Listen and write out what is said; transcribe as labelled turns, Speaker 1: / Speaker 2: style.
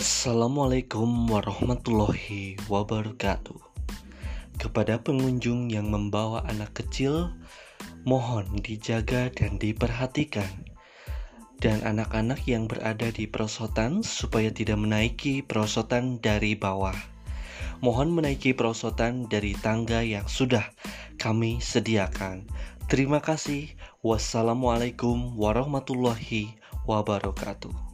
Speaker 1: Assalamualaikum warahmatullahi wabarakatuh. Kepada pengunjung yang membawa anak kecil, mohon dijaga dan diperhatikan. Dan anak-anak yang berada di perosotan supaya tidak menaiki perosotan dari bawah. Mohon menaiki perosotan dari tangga yang sudah kami sediakan. Terima kasih. Wassalamualaikum warahmatullahi wabarakatuh.